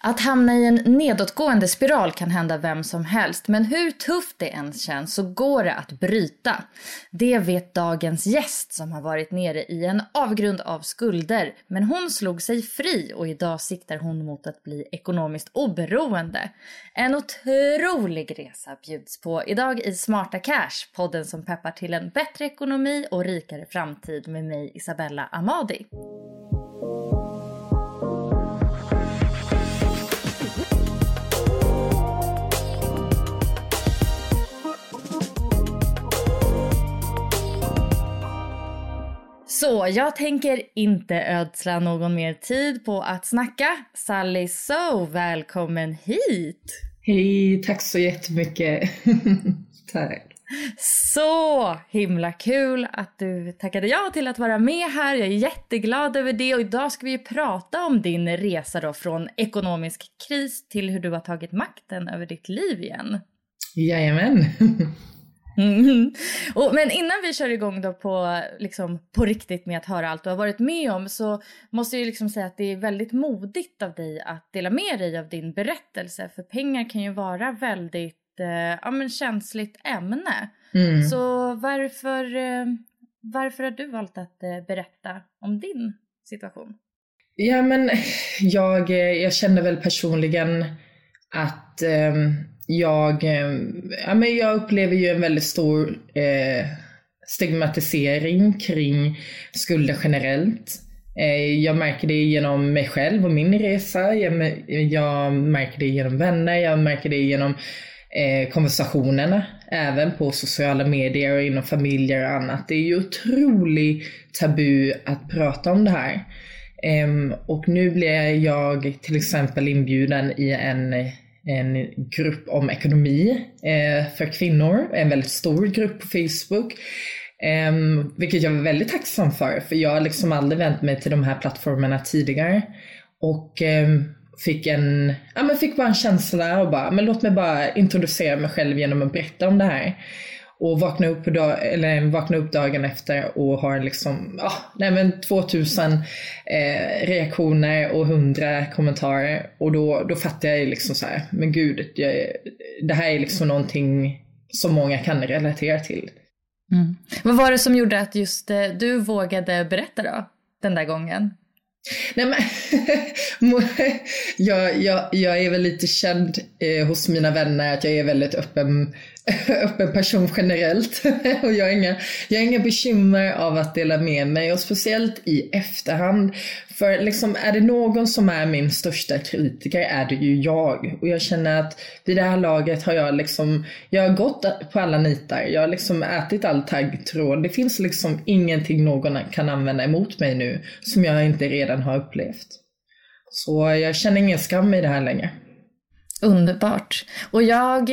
Att hamna i en nedåtgående spiral kan hända vem som helst, men hur tufft det än känns så går det att bryta. Det vet dagens gäst som har varit nere i en avgrund av skulder, men hon slog sig fri och idag siktar hon mot att bli ekonomiskt oberoende. En otrolig resa bjuds på idag i Smarta Cash, podden som peppar till en bättre ekonomi och rikare framtid med mig Isabella Amadi. Så jag tänker inte ödsla någon mer tid på att snacka. Sally So, välkommen hit! Hej, tack så jättemycket. tack. Så himla kul att du tackade ja till att vara med här. Jag är jätteglad över det och idag ska vi prata om din resa då från ekonomisk kris till hur du har tagit makten över ditt liv igen. Jajamän. Mm. Och, men innan vi kör igång då på, liksom, på riktigt med att höra allt du har varit med om så måste jag liksom säga att det är väldigt modigt av dig att dela med dig av din berättelse för pengar kan ju vara väldigt eh, ja, men känsligt ämne. Mm. Så varför, eh, varför har du valt att eh, berätta om din situation? Ja men jag, jag känner väl personligen att um jag, eh, ja, men jag upplever ju en väldigt stor eh, stigmatisering kring skulder generellt. Eh, jag märker det genom mig själv och min resa. Jag, jag märker det genom vänner, jag märker det genom eh, konversationerna, även på sociala medier och inom familjer och annat. Det är ju otroligt tabu att prata om det här. Eh, och nu blir jag till exempel inbjuden i en en grupp om ekonomi eh, för kvinnor, en väldigt stor grupp på Facebook. Vilket jag är väldigt tacksam för, för jag har liksom aldrig vänt mig till de här plattformarna tidigare. Och fick en, ja men fick bara en känsla och bara, men låt mig bara introducera mig själv genom att berätta om det här och vakna upp, dag, eller vakna upp dagen efter och har liksom, ah, nej men 2000 eh, reaktioner och 100 kommentarer. Och då, då fattar jag liksom så här, men gud, jag, det här är liksom någonting som många kan relatera till. Mm. Vad var det som gjorde att just eh, du vågade berätta då, den där gången? Nej men, jag, jag, jag är väl lite känd eh, hos mina vänner att jag är väldigt öppen öppen person generellt. och jag har, inga, jag har inga bekymmer av att dela med mig och speciellt i efterhand. För liksom, är det någon som är min största kritiker är det ju jag. Och jag känner att vid det här laget har jag liksom, jag har gått på alla nitar. Jag har liksom ätit all taggtråd. Det finns liksom ingenting någon kan använda emot mig nu som jag inte redan har upplevt. Så jag känner ingen skam i det här längre. Underbart. Och jag,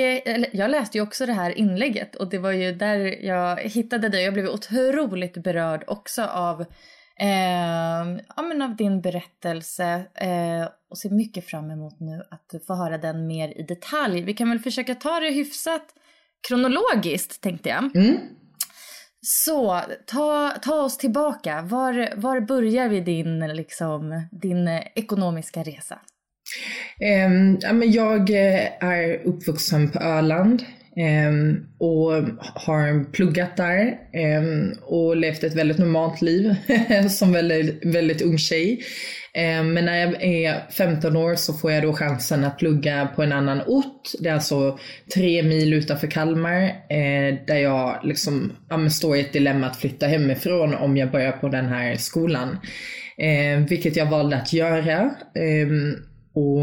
jag läste ju också det här inlägget och det var ju där jag hittade dig. Jag blev otroligt berörd också av, eh, ja, men av din berättelse eh, och ser mycket fram emot nu att få höra den mer i detalj. Vi kan väl försöka ta det hyfsat kronologiskt tänkte jag. Mm. Så ta, ta oss tillbaka. Var, var börjar vi din, liksom, din ekonomiska resa? Ehm, jag eh, är uppvuxen på Öland ehm, och har pluggat där ehm, och levt ett väldigt normalt liv som väldigt, väldigt ung tjej. Men när jag är 15 år så får jag då chansen att plugga på en annan ort. Det är alltså tre mil utanför Kalmar eh, där jag liksom, ja, står i ett dilemma att flytta hemifrån om jag börjar på den här skolan. Vilket jag valde att göra. Och,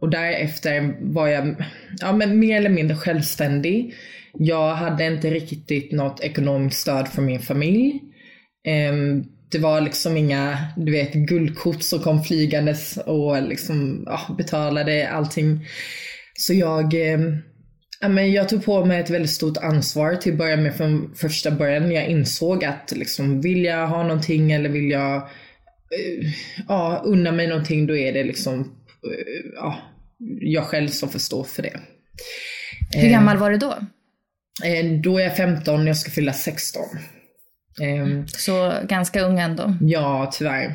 och därefter var jag ja, men mer eller mindre självständig. Jag hade inte riktigt något ekonomiskt stöd från min familj. Um, det var liksom inga, du vet, guldkort som kom flygandes och liksom ja, betalade allting. Så jag, eh, ja, men jag tog på mig ett väldigt stort ansvar till att börja med från första början. Jag insåg att liksom, vill jag ha någonting eller vill jag eh, ja, unna mig någonting då är det liksom ja, jag själv som får stå för det. Hur gammal var du då? Eh, då är jag 15, jag ska fylla 16. Ehm, Så ganska ung ändå? Ja, tyvärr.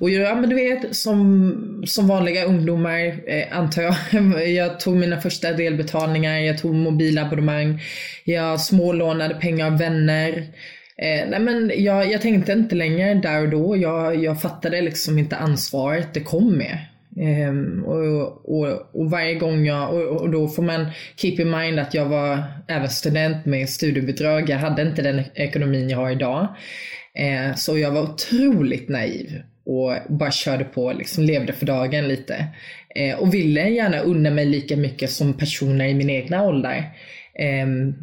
Och ja, men du vet, som, som vanliga ungdomar eh, antar jag. Jag tog mina första delbetalningar, jag tog mobilabonnemang, jag smålånade pengar av vänner. Eh, nej men jag, jag tänkte inte längre där och då. Jag, jag fattade liksom inte ansvaret det kom med. Um, och, och, och, varje gång jag, och, och, då får man keep in mind att jag var även student med studiebidrag. Jag hade inte den ekonomin jag har idag. Uh, så jag var otroligt naiv och bara körde på, liksom levde för dagen lite. Uh, och ville gärna unna mig lika mycket som personer i min egna ålder. Um,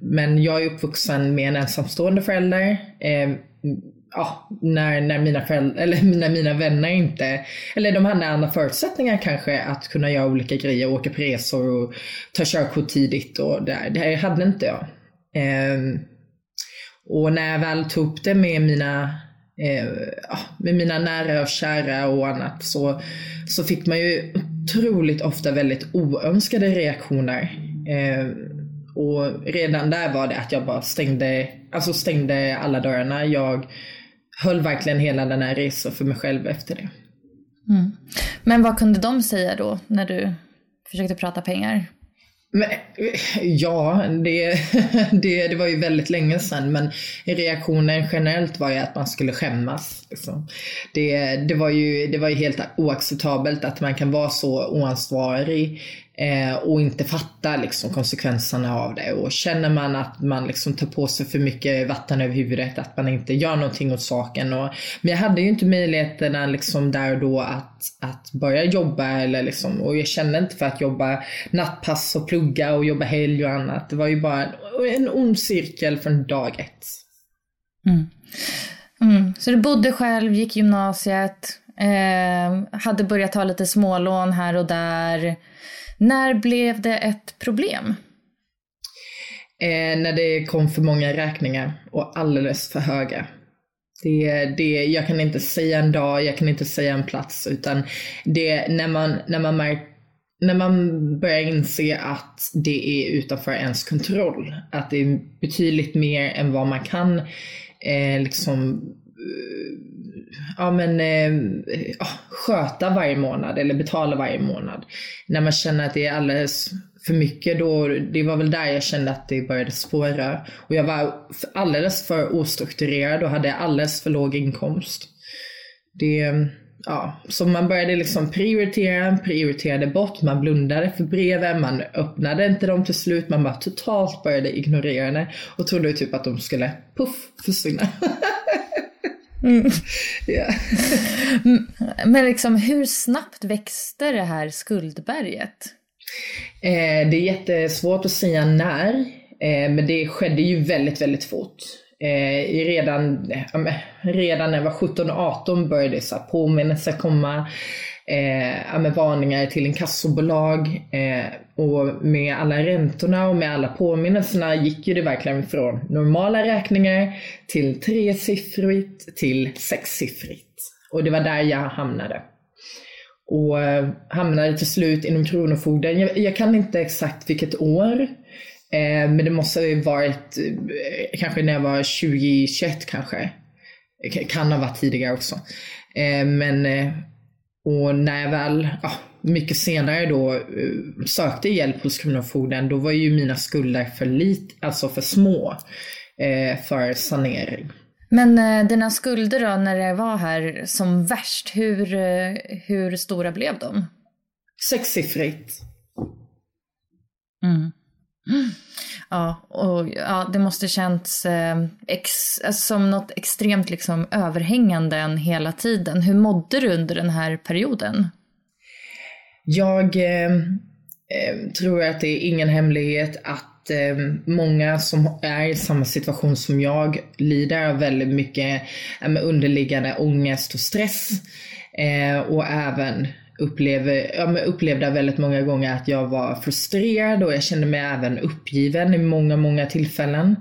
men jag är uppvuxen med en ensamstående förälder. Um, ja, när, när, mina föräldrar, eller när mina vänner inte, eller de hade andra förutsättningar kanske att kunna göra olika grejer, åka på resor och ta körkort tidigt och det, det hade inte jag. Eh, och när jag väl tog upp det med mina, eh, med mina nära och kära och annat så, så fick man ju otroligt ofta väldigt oönskade reaktioner. Eh, och redan där var det att jag bara stängde, alltså stängde alla dörrarna. Jag höll verkligen hela den här resan för mig själv efter det. Mm. Men vad kunde de säga då när du försökte prata pengar? Men, ja, det, det, det var ju väldigt länge sedan men reaktionen generellt var ju att man skulle skämmas. Liksom. Det, det, var ju, det var ju helt oacceptabelt att man kan vara så oansvarig Eh, och inte fattar liksom, konsekvenserna av det. Och känner man att man liksom tar på sig för mycket vatten över huvudet, att man inte gör någonting åt saken. Och, men jag hade ju inte möjligheterna liksom, där och då att, att börja jobba. Eller, liksom, och jag kände inte för att jobba nattpass och plugga och jobba helg och annat. Det var ju bara en, en ond cirkel från dag ett. Mm. Mm. Så du bodde själv, gick gymnasiet, eh, hade börjat ta lite smålån här och där. När blev det ett problem? Eh, när det kom för många räkningar och alldeles för höga. Det, det, jag kan inte säga en dag, jag kan inte säga en plats, utan det när man, när man, märk, när man börjar inse att det är utanför ens kontroll. Att det är betydligt mer än vad man kan eh, liksom eh, ja, men, eh, ah, sköta varje månad eller betala varje månad. När man känner att det är alldeles för mycket då, det var väl där jag kände att det började spåra. Och jag var alldeles för ostrukturerad och hade alldeles för låg inkomst. Det, ja, så man började liksom prioritera, prioriterade bort, man blundade för breven, man öppnade inte dem till slut, man bara totalt började ignorera det och trodde typ att de skulle puff försvinna. Mm. Yeah. Men liksom, hur snabbt växte det här skuldberget? Eh, det är jättesvårt att säga när, eh, men det skedde ju väldigt, väldigt fort. Eh, redan, redan när jag var 17 och 18 började så påminnelser komma. eh, med varningar till inkassobolag. Eh, och med alla räntorna och med alla påminnelserna gick ju det verkligen från normala räkningar till tresiffrigt till sexsiffrigt. Och det var där jag hamnade. Och eh, hamnade till slut inom Kronofogden. Jag, jag kan inte exakt vilket år. Eh, men det måste ha varit eh, kanske när jag var 2021 kanske. Kan ha varit tidigare också. Eh, men eh, och när jag väl, ja, mycket senare då eh, sökte hjälp hos Kronofogden, då var ju mina skulder för lit, alltså för små för sanering. Men eh, dina skulder då när det var här som värst, hur, hur stora blev de? Sexsiffrigt. Mm. Ja, och ja, det måste känts eh, ex, alltså, som något extremt liksom, överhängande en hela tiden. Hur mådde du under den här perioden? Jag eh, eh, tror att det är ingen hemlighet att eh, många som är i samma situation som jag lider av väldigt mycket eh, underliggande ångest och stress. Eh, och även upplever, ja, upplevde väldigt många gånger att jag var frustrerad och jag kände mig även uppgiven i många, många tillfällen.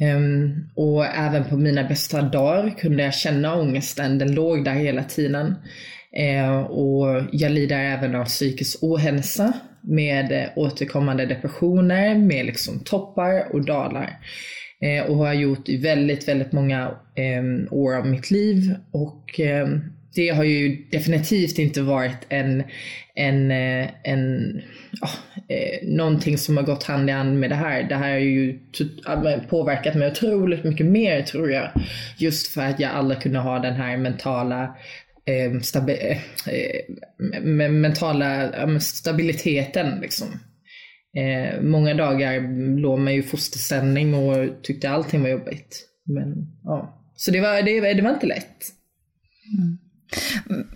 Um, och även på mina bästa dagar kunde jag känna ångesten, den låg där hela tiden. Eh, och jag lider även av psykisk ohälsa med eh, återkommande depressioner, med liksom toppar och dalar. Eh, och har gjort i väldigt, väldigt många ehm, år av mitt liv. Och ehm, det har ju definitivt inte varit en, en, en oh, eh, någonting som har gått hand i hand med det här. Det här har ju påverkat mig otroligt mycket mer tror jag. Just för att jag aldrig kunde ha den här mentala eh, stabi eh, eh mentala eh, stabiliteten liksom. Eh, många dagar låg man i fosterställning och tyckte allting var jobbigt. Men, ja. Så det var, det, det var inte lätt. Mm.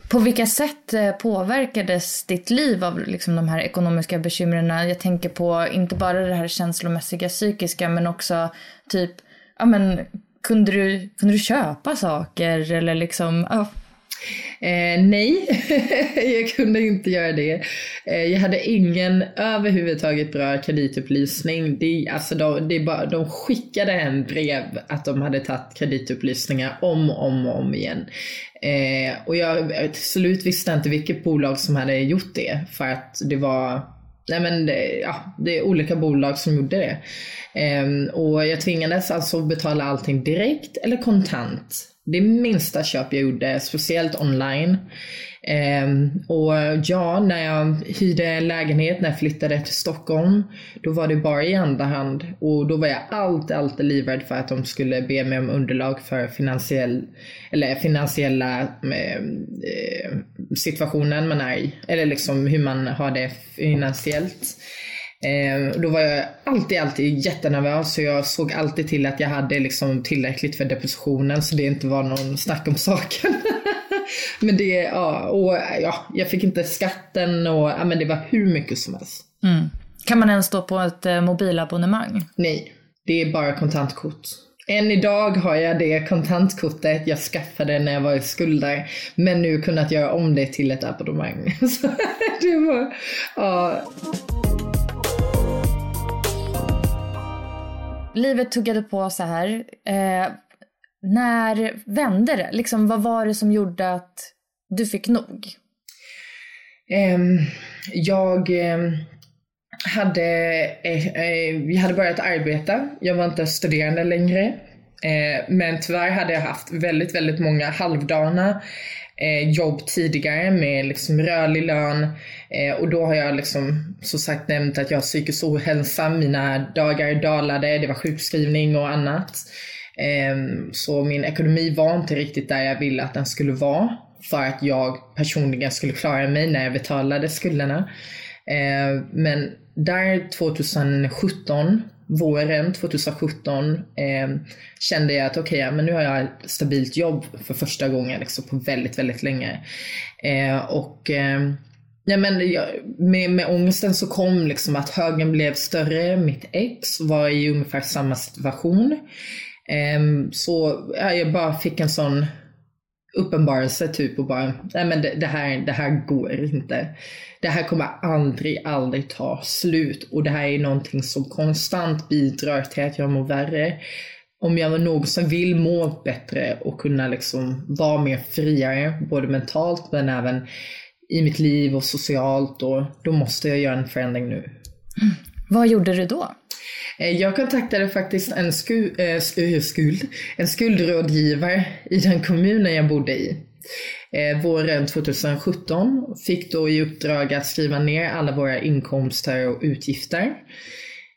På vilka sätt eh, påverkades ditt liv av liksom de här ekonomiska bekymren? Jag tänker på inte bara det här känslomässiga, psykiska, men också typ, ja men kunde du, kunde du köpa saker eller liksom, ja, Eh, nej, jag kunde inte göra det. Eh, jag hade ingen överhuvudtaget bra kreditupplysning. Det, alltså de, det bara, de skickade en brev att de hade tagit kreditupplysningar om och om, om igen. Eh, och jag till slut visste inte vilket bolag som hade gjort det för att det var Nej men det, ja, det är olika bolag som gjorde det. Eh, och jag tvingades alltså betala allting direkt eller kontant det minsta köp jag gjorde, speciellt online. Ehm, och ja, när jag hyrde lägenhet, när jag flyttade till Stockholm, då var det bara i andra hand. Och då var jag alltid, alltid livrädd för att de skulle be mig om underlag för finansiell, eller finansiella ehm, eh, situationen man är i. Eller liksom hur man har det finansiellt. Eh, då var jag alltid, alltid jättenervös så jag såg alltid till att jag hade liksom tillräckligt för depressionen så det inte var någon snack om saken. men det, ja, och ja, jag fick inte skatten och ja, men det var hur mycket som helst. Mm. Kan man ens stå på ett eh, mobilabonnemang? Nej, det är bara kontantkort. Än idag har jag det kontantkortet jag skaffade när jag var i skulder. Men nu kunnat göra om det till ett abonnemang. Så det var, ja. Livet tuggade på så här. Eh, när vände det? Liksom, vad var det som gjorde att du fick nog? Um, jag um, hade, eh, eh, hade börjat arbeta. Jag var inte studerande längre. Eh, men tyvärr hade jag haft väldigt, väldigt många halvdana eh, jobb tidigare med liksom rörlig lön. Eh, och då har jag liksom som sagt nämnt att jag har psykisk ohälsa. Mina dagar dalade, det var sjukskrivning och annat. Eh, så min ekonomi var inte riktigt där jag ville att den skulle vara. För att jag personligen skulle klara mig när jag betalade skulderna. Eh, men där 2017 våren 2017 eh, kände jag att okej, okay, men nu har jag ett stabilt jobb för första gången liksom, på väldigt, väldigt länge. Eh, och eh, ja, men jag, med, med ångesten så kom liksom att högen blev större. Mitt ex var i ungefär samma situation. Eh, så ja, jag bara fick en sån uppenbarelse typ och bara, nej men det, det, här, det här går inte. Det här kommer aldrig, aldrig ta slut och det här är någonting som konstant bidrar till att jag mår värre. Om jag var någon som vill må bättre och kunna liksom vara mer friare, både mentalt men även i mitt liv och socialt, och då måste jag göra en förändring nu. Mm. Vad gjorde du då? Eh, jag kontaktade faktiskt en, sku, äh, skuld, en skuldrådgivare i den kommunen jag bodde i. Eh, våren 2017 fick då i uppdrag att skriva ner alla våra inkomster och utgifter.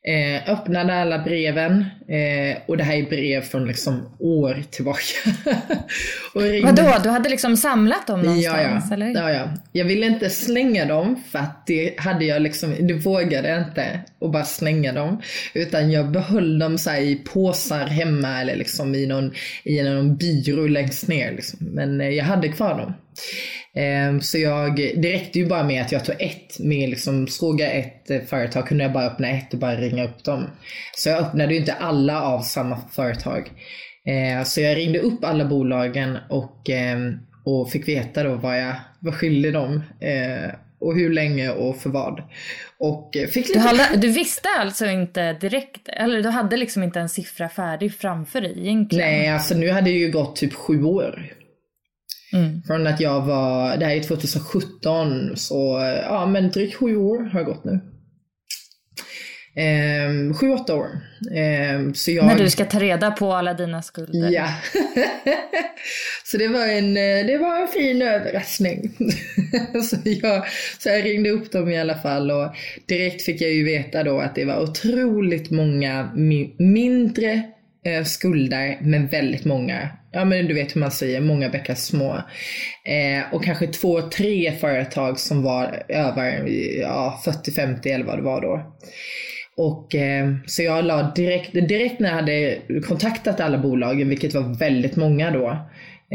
Eh, öppnade alla breven eh, och det här är brev från liksom år tillbaka. och ringde... Vadå, du hade liksom samlat dem någonstans ja, ja. eller? Ja, ja. Jag ville inte slänga dem för att det hade jag liksom, det vågade jag inte att bara slänga dem. Utan jag behöll dem så i påsar hemma eller liksom i någon, i någon byrå längst ner. Liksom. Men eh, jag hade kvar dem. Ehm, så jag, det räckte ju bara med att jag tog ett med liksom, såg jag ett eh, företag kunde jag bara öppna ett och bara ringa upp dem. Så jag öppnade ju inte alla av samma företag. Ehm, så jag ringde upp alla bolagen och, ehm, och fick veta då vad jag var skyldig dem. Och hur länge och för vad. Och fick lite... du, hade, du visste alltså inte direkt, eller du hade liksom inte en siffra färdig framför dig egentligen? Nej, alltså nu hade det ju gått typ sju år. Mm. Från att jag var, det här är 2017, så ja men drygt sju år har gått nu. Ehm, sju, åtta år. Ehm, så jag... När du ska ta reda på alla dina skulder. Ja. så det var en, det var en fin överraskning. så, jag, så jag ringde upp dem i alla fall och direkt fick jag ju veta då att det var otroligt många mi mindre eh, skulder men väldigt många ja men du vet hur man säger, många bäckar små. Eh, och kanske två, tre företag som var över ja, 40-50 eller vad det var då. Och eh, så jag la direkt, direkt när jag hade kontaktat alla bolagen, vilket var väldigt många då,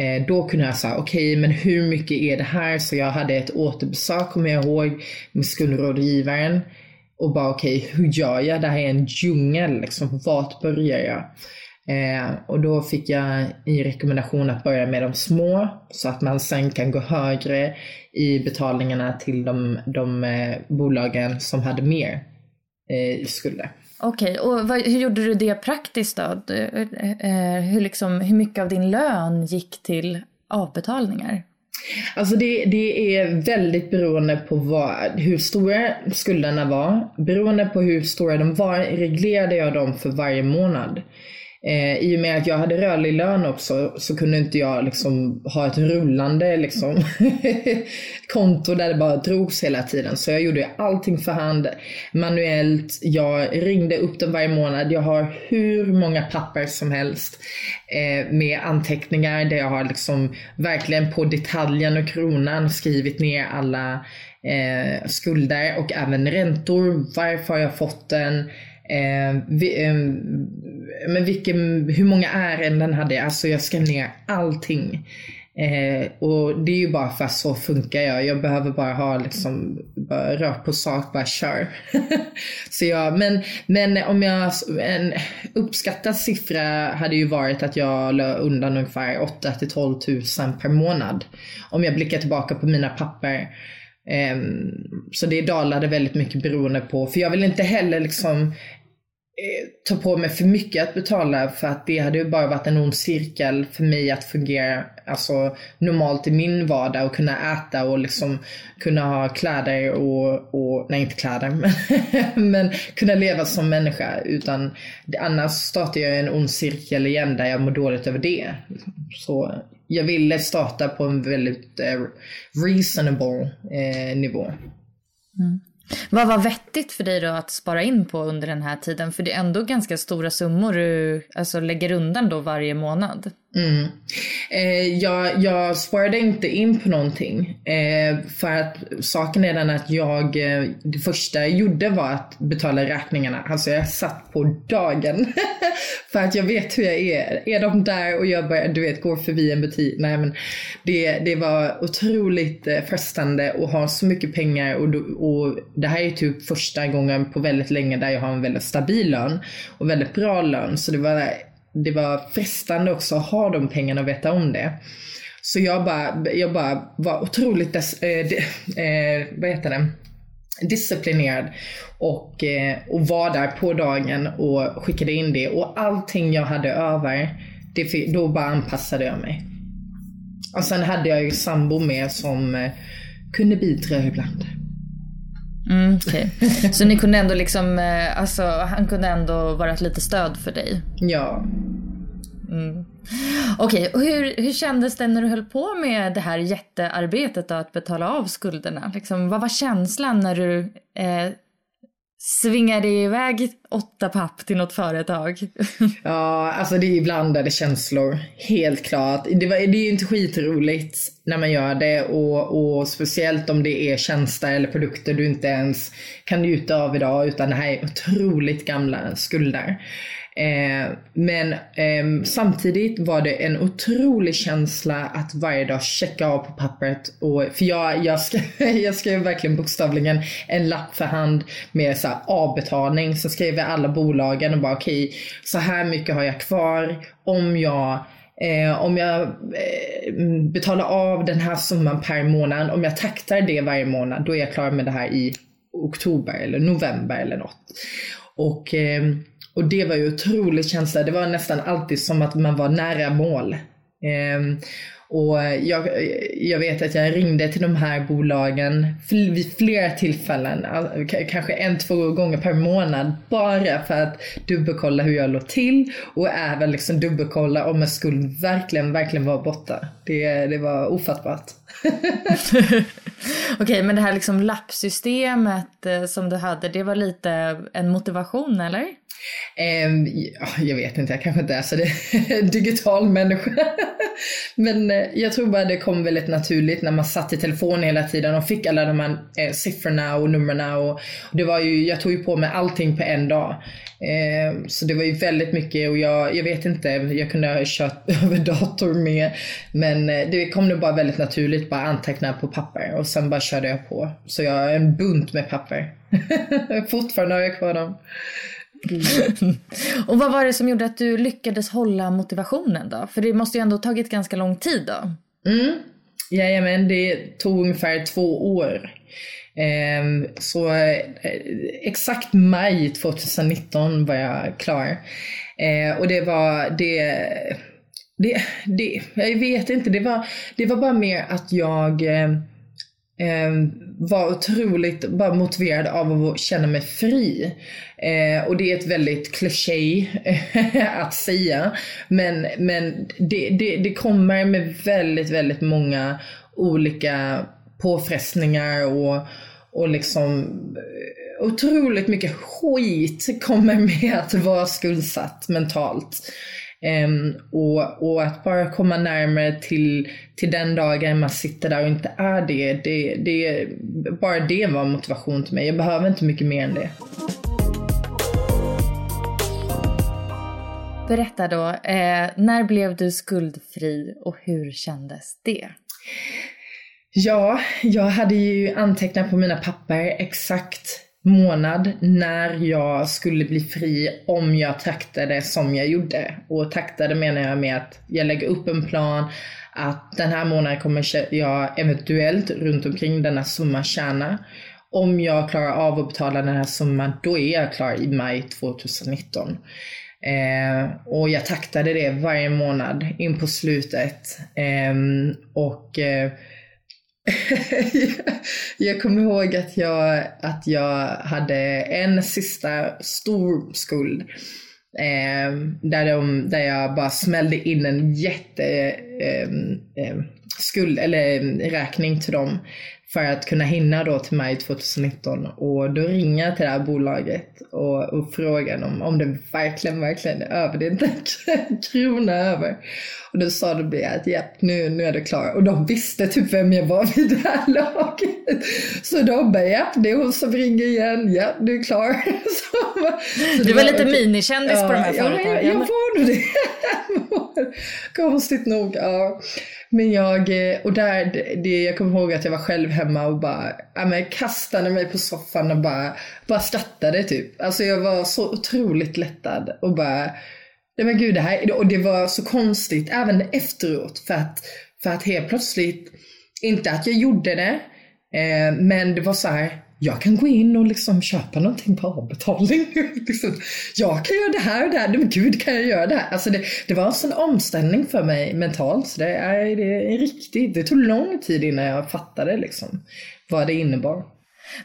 eh, då kunde jag säga, okej okay, men hur mycket är det här? Så jag hade ett återbesök, kommer jag ihåg, med skuldrådgivaren. Och bara okej, okay, hur gör jag? Det här är en djungel, liksom. Vart börjar jag? Eh, och då fick jag i rekommendation att börja med de små så att man sen kan gå högre i betalningarna till de, de eh, bolagen som hade mer eh, skulder. Okej, okay, och vad, hur gjorde du det praktiskt då? Du, eh, hur, liksom, hur mycket av din lön gick till avbetalningar? Alltså det, det är väldigt beroende på vad, hur stora skulderna var. Beroende på hur stora de var reglerade jag dem för varje månad. Eh, I och med att jag hade rörlig lön också så kunde inte jag liksom ha ett rullande liksom, konto där det bara drogs hela tiden. Så jag gjorde allting för hand, manuellt. Jag ringde upp dem varje månad. Jag har hur många papper som helst eh, med anteckningar där jag har liksom verkligen på detaljen och kronan skrivit ner alla eh, skulder och även räntor. Varför har jag fått den? Eh, vi, eh, men vilken, hur många ärenden hade jag? Alltså jag skrev ner allting. Eh, och det är ju bara för att så funkar jag. Jag behöver bara ha liksom, bara rakt på sak, bara kör. så jag, men, men om jag, en uppskattad siffra hade ju varit att jag la undan ungefär 8 till 12 000 per månad. Om jag blickar tillbaka på mina papper. Eh, så det dalade väldigt mycket beroende på, för jag vill inte heller liksom Eh, ta på mig för mycket att betala för att det hade ju bara varit en ond cirkel för mig att fungera alltså, normalt i min vardag och kunna äta och liksom kunna ha kläder och, och nej inte kläder men, men kunna leva som människa utan annars startar jag en ond cirkel igen där jag mår dåligt över det. Så jag ville starta på en väldigt eh, reasonable eh, nivå. Mm. Vad var vettigt för dig då att spara in på under den här tiden? För det är ändå ganska stora summor du alltså, lägger undan då varje månad. Mm. Eh, jag, jag sparade inte in på någonting. Eh, för att saken är den att jag, eh, det första jag gjorde var att betala räkningarna. Alltså jag satt på dagen. för att jag vet hur jag är. Är de där och jag börjar, du vet, går förbi en butik. Nej men det, det var otroligt eh, frestande att ha så mycket pengar och, och det här är typ första gången på väldigt länge där jag har en väldigt stabil lön och väldigt bra lön. Så det var det var frestande också att ha de pengarna och veta om det. Så jag bara, jag bara var otroligt, des, eh, de, eh, vad heter det? disciplinerad och, eh, och var där på dagen och skickade in det. Och allting jag hade över, det, då bara anpassade jag mig. Och sen hade jag ju sambo med som eh, kunde bidra ibland. Mm, okay. Så ni kunde ändå liksom, eh, alltså han kunde ändå vara ett litet stöd för dig? Ja. Mm. Okej, okay, hur, hur kändes det när du höll på med det här jättearbetet då, att betala av skulderna? Liksom, vad var känslan när du eh, svingade iväg åtta papp till något företag? ja, alltså det är blandade känslor. Helt klart. Det, var, det är ju inte skitroligt när man gör det och, och speciellt om det är tjänster eller produkter du inte ens kan njuta av idag utan det här är otroligt gamla skulder. Eh, men eh, samtidigt var det en otrolig känsla att varje dag checka av på pappret. Och, för jag, jag, skrev, jag skrev verkligen bokstavligen en lapp för hand med så här avbetalning. Så skrev jag alla bolagen och bara okej, okay, så här mycket har jag kvar. Om jag Eh, om jag eh, betalar av den här summan per månad, om jag taktar det varje månad, då är jag klar med det här i oktober eller november eller något. Och eh, och det var ju otrolig känsla. Det var nästan alltid som att man var nära mål. Eh, och jag, jag, vet att jag ringde till de här bolagen vid flera tillfällen, kanske en, två gånger per månad, bara för att dubbelkolla hur jag låg till och även liksom dubbelkolla om en skuld verkligen, verkligen var borta. Det, det var ofattbart. Okej, okay, men det här liksom lappsystemet eh, som du hade, det var lite en motivation eller? Ehm, jag vet inte, jag kanske inte är så det, digital människa. Men eh, jag tror bara det kom väldigt naturligt när man satt i telefon hela tiden och fick alla de här eh, siffrorna och numren. Och, det var ju, jag tog ju på mig allting på en dag. Ehm, så det var ju väldigt mycket och jag, jag vet inte, jag kunde ha kört över dator med. Men eh, det kom nog bara väldigt naturligt, bara anteckna på papper och sen bara körde jag på. Så jag har en bunt med papper. Fortfarande har jag kvar dem. Mm. och vad var det som gjorde att du lyckades hålla motivationen då? För det måste ju ändå tagit ganska lång tid då? Mm. Jajamän, det tog ungefär två år. Eh, så eh, exakt maj 2019 var jag klar. Eh, och det var det, det, det, jag vet inte, det var, det var bara mer att jag eh, eh, var otroligt bara motiverad av att känna mig fri. Eh, och det är ett väldigt kliché eh, att säga. Men, men det, det, det kommer med väldigt, väldigt många olika påfrestningar och, och liksom eh, otroligt mycket skit kommer med att vara skuldsatt mentalt. Um, och, och att bara komma närmare till, till den dagen man sitter där och inte är det, det, det, bara det var motivation till mig. Jag behöver inte mycket mer än det. Berätta då, eh, när blev du skuldfri och hur kändes det? Ja, jag hade ju antecknat på mina papper exakt månad när jag skulle bli fri om jag taktade som jag gjorde. Och taktade menar jag med att jag lägger upp en plan att den här månaden kommer jag eventuellt runt omkring denna summa tjäna. Om jag klarar av att betala den här summan, då är jag klar i maj 2019. Eh, och jag taktade det varje månad in på slutet. Eh, och eh, jag kommer ihåg att jag, att jag hade en sista stor skuld. Eh, där, de, där jag bara smällde in en jätte eh, eh, skuld, eller eh, räkning till dem för att kunna hinna då till maj 2019 och då ringer jag till det här bolaget och, och frågar dem om det verkligen, verkligen är över. Det är inte en krona över. Och då sa de att ja, nu, nu är det klart. Och de visste typ vem jag var vid det här laget. Så de bara, ja, det är hon som ringer igen. Ja, du är klar. Så, så du var, var lite minikändis ja, på de här företagen. Ja, jag, jag var nog det. Konstigt nog. Ja. Men jag, eh, och där, det, jag kommer ihåg att jag var själv hemma och bara, ja, men kastade mig på soffan och bara, bara skrattade typ. Alltså jag var så otroligt lättad och bara, nej men gud det här, och det var så konstigt även efteråt för att, För att helt plötsligt, inte att jag gjorde det, eh, men det var så här, jag kan gå in och liksom köpa någonting på avbetalning. liksom, jag kan göra det här och det här. Men gud, kan jag göra det här? Alltså det, det var en sån omställning för mig mentalt. Så det är, det är riktigt. Det tog lång tid innan jag fattade liksom, vad det innebar.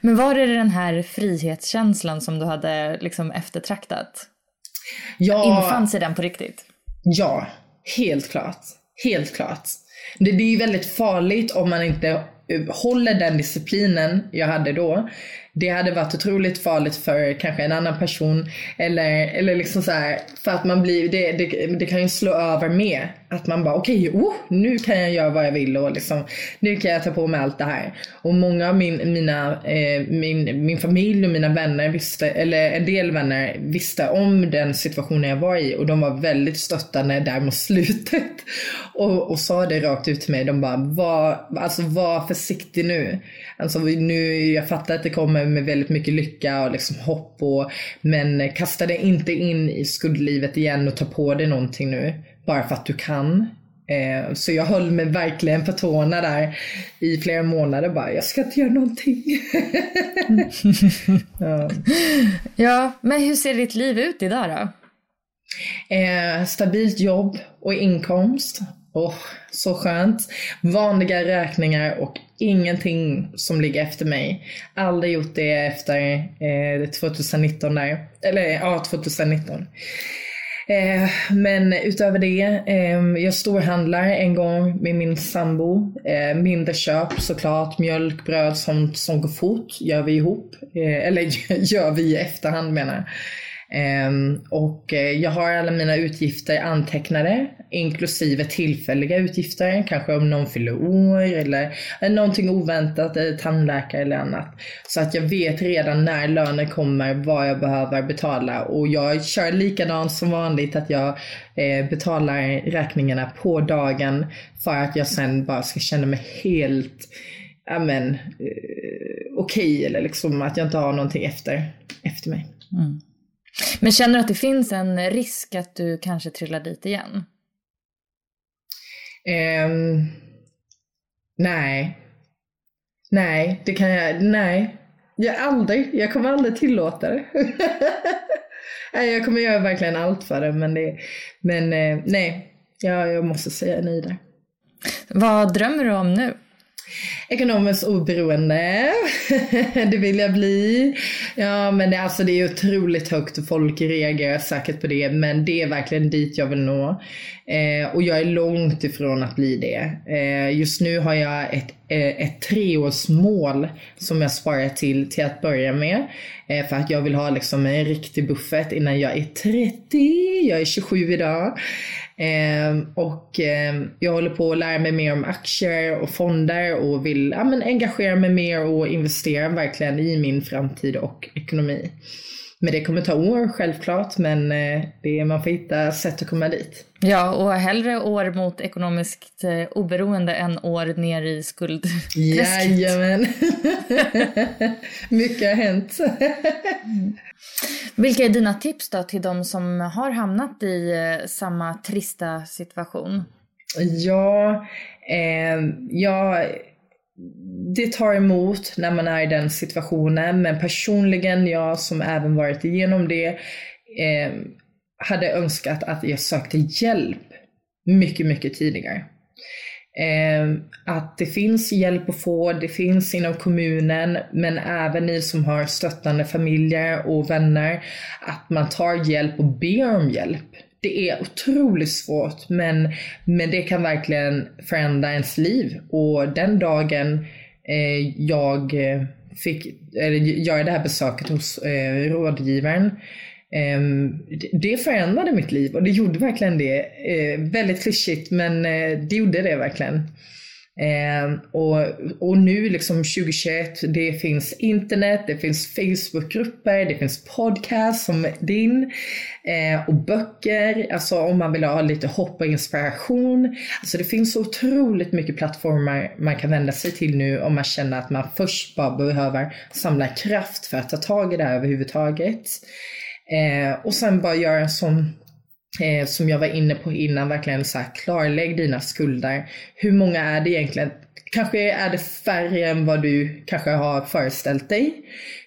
Men var det den här frihetskänslan som du hade liksom eftertraktat? Ja, Infann sig den på riktigt? Ja, helt klart. Helt klart. Det, det är ju väldigt farligt om man inte Eh, håller den disciplinen jag hade då det hade varit otroligt farligt för kanske en annan person. Eller, eller liksom så här, för att man blir, det, det, det kan ju slå över med. Att man bara okej, okay, oh, nu kan jag göra vad jag vill och liksom, nu kan jag ta på mig allt det här. Och många av min, mina, eh, min, min familj och mina vänner visste, eller en del vänner visste om den situationen jag var i och de var väldigt stöttande där mot slutet. Och, och sa det rakt ut till mig. De bara, var, alltså var försiktig nu. Alltså nu, jag fattar att det kommer med väldigt mycket lycka och liksom hopp och men kasta dig inte in i skuldlivet igen och ta på dig någonting nu bara för att du kan. Eh, så jag höll mig verkligen på tårna där i flera månader bara, jag ska inte göra någonting. ja. ja, men hur ser ditt liv ut idag då? Eh, stabilt jobb och inkomst. Oh, så skönt. Vanliga räkningar och ingenting som ligger efter mig. Aldrig gjort det efter eh, 2019 där. Eller ja, 2019. Eh, men utöver det, eh, jag storhandlar en gång med min sambo. Eh, mindre köp såklart, mjölk, bröd, sånt som går fort gör vi ihop. Eh, eller gör vi i efterhand menar jag. Ehm, och eh, jag har alla mina utgifter antecknade, inklusive tillfälliga utgifter, kanske om någon fyller år eller någonting oväntat, eh, tandläkare eller annat. Så att jag vet redan när lönen kommer vad jag behöver betala och jag kör likadant som vanligt att jag eh, betalar räkningarna på dagen för att jag sen bara ska känna mig helt amen, okej okay, eller liksom att jag inte har någonting efter, efter mig. Mm. Men känner du att det finns en risk att du kanske trillar dit igen? Um, nej. Nej, det kan jag, nej. Jag aldrig, jag kommer aldrig tillåta det. nej, jag kommer göra verkligen allt för det, men, det, men eh, nej, jag, jag måste säga nej där. Vad drömmer du om nu? Ekonomiskt oberoende, det vill jag bli. Ja men det, alltså det är otroligt högt och folk reagerar säkert på det men det är verkligen dit jag vill nå. Eh, och jag är långt ifrån att bli det. Eh, just nu har jag ett, eh, ett treårsmål som jag sparar till till att börja med. Eh, för att jag vill ha liksom en riktig buffert innan jag är 30. Jag är 27 idag. Ehm, och ehm, jag håller på att lära mig mer om aktier och fonder och vill ja, men engagera mig mer och investera verkligen i min framtid och ekonomi. Men det kommer ta år självklart, men eh, det, man får hitta sätt att komma dit. Ja, och hellre år mot ekonomiskt eh, oberoende än år ner i skuldträsket. Jajamän. Mycket har hänt. mm. Vilka är dina tips då till de som har hamnat i eh, samma trista situation? Ja, eh, ja det tar emot när man är i den situationen, men personligen, jag som även varit igenom det, eh, hade önskat att jag sökte hjälp mycket, mycket tidigare. Eh, att det finns hjälp att få, det finns inom kommunen, men även ni som har stöttande familjer och vänner, att man tar hjälp och ber om hjälp. Det är otroligt svårt, men, men det kan verkligen förändra ens liv. Och den dagen eh, jag eh, fick eller, göra det här besöket hos eh, rådgivaren ehm, det förändrade mitt liv och det gjorde verkligen det. Eh, väldigt klyschigt men eh, det gjorde det verkligen. Eh, och, och nu liksom 2021, det finns internet, det finns Facebookgrupper, det finns podcast som din eh, och böcker, alltså om man vill ha lite hopp och inspiration. Alltså det finns så otroligt mycket plattformar man kan vända sig till nu om man känner att man först bara behöver samla kraft för att ta tag i det här överhuvudtaget. Eh, och sen bara göra en sån eh, som jag var inne på innan, verkligen så här, klarlägg dina skulder. Hur många är det egentligen? Kanske är det färre än vad du kanske har föreställt dig.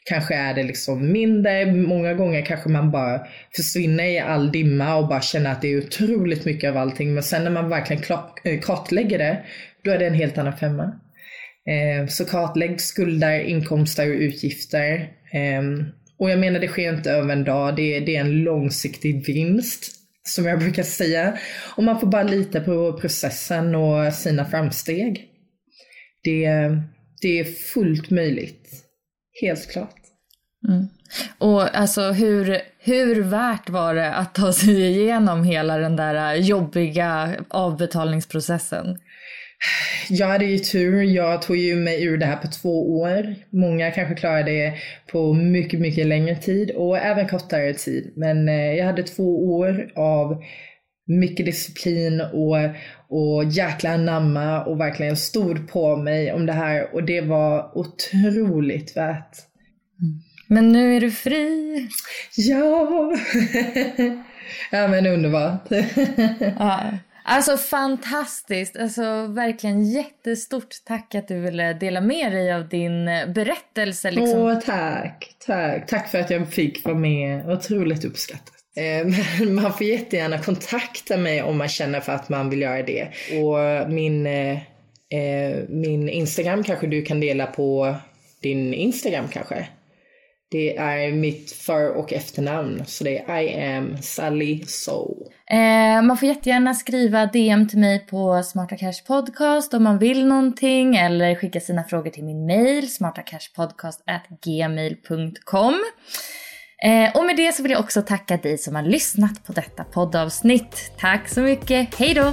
Kanske är det liksom mindre. Många gånger kanske man bara försvinner i all dimma och bara känner att det är otroligt mycket av allting. Men sen när man verkligen eh, kartlägger det, då är det en helt annan femma. Eh, så kartlägg skulder, inkomster och utgifter. Ehm, och jag menar det sker inte över en dag, det är, det är en långsiktig vinst som jag brukar säga. Och man får bara lita på processen och sina framsteg. Det, det är fullt möjligt. Helt klart. Mm. Och alltså hur, hur värt var det att ta sig igenom hela den där jobbiga avbetalningsprocessen? Jag hade ju tur. Jag tog ju mig ur det här på två år. Många kanske klarar det på mycket, mycket längre tid och även kortare tid. Men eh, jag hade två år av mycket disciplin och, och jäkla anamma och verkligen stod på mig om det här och det var otroligt värt. Men nu är du fri. Ja! ja men underbart. ja. Alltså fantastiskt. Alltså verkligen jättestort tack att du ville dela med dig av din eh, berättelse. Liksom. Åh tack, tack. Tack för att jag fick vara med. Otroligt uppskattat. Eh, man får jättegärna kontakta mig om man känner för att man vill göra det. Och min, eh, min Instagram kanske du kan dela på din Instagram kanske? Det är mitt för och efternamn. Så det är I am Sally So. Eh, man får jättegärna skriva DM till mig på Smarta Cash Podcast om man vill någonting eller skicka sina frågor till min mail smartacashpodcast@gmail.com. Eh, och med det så vill jag också tacka dig som har lyssnat på detta poddavsnitt. Tack så mycket. Hej då!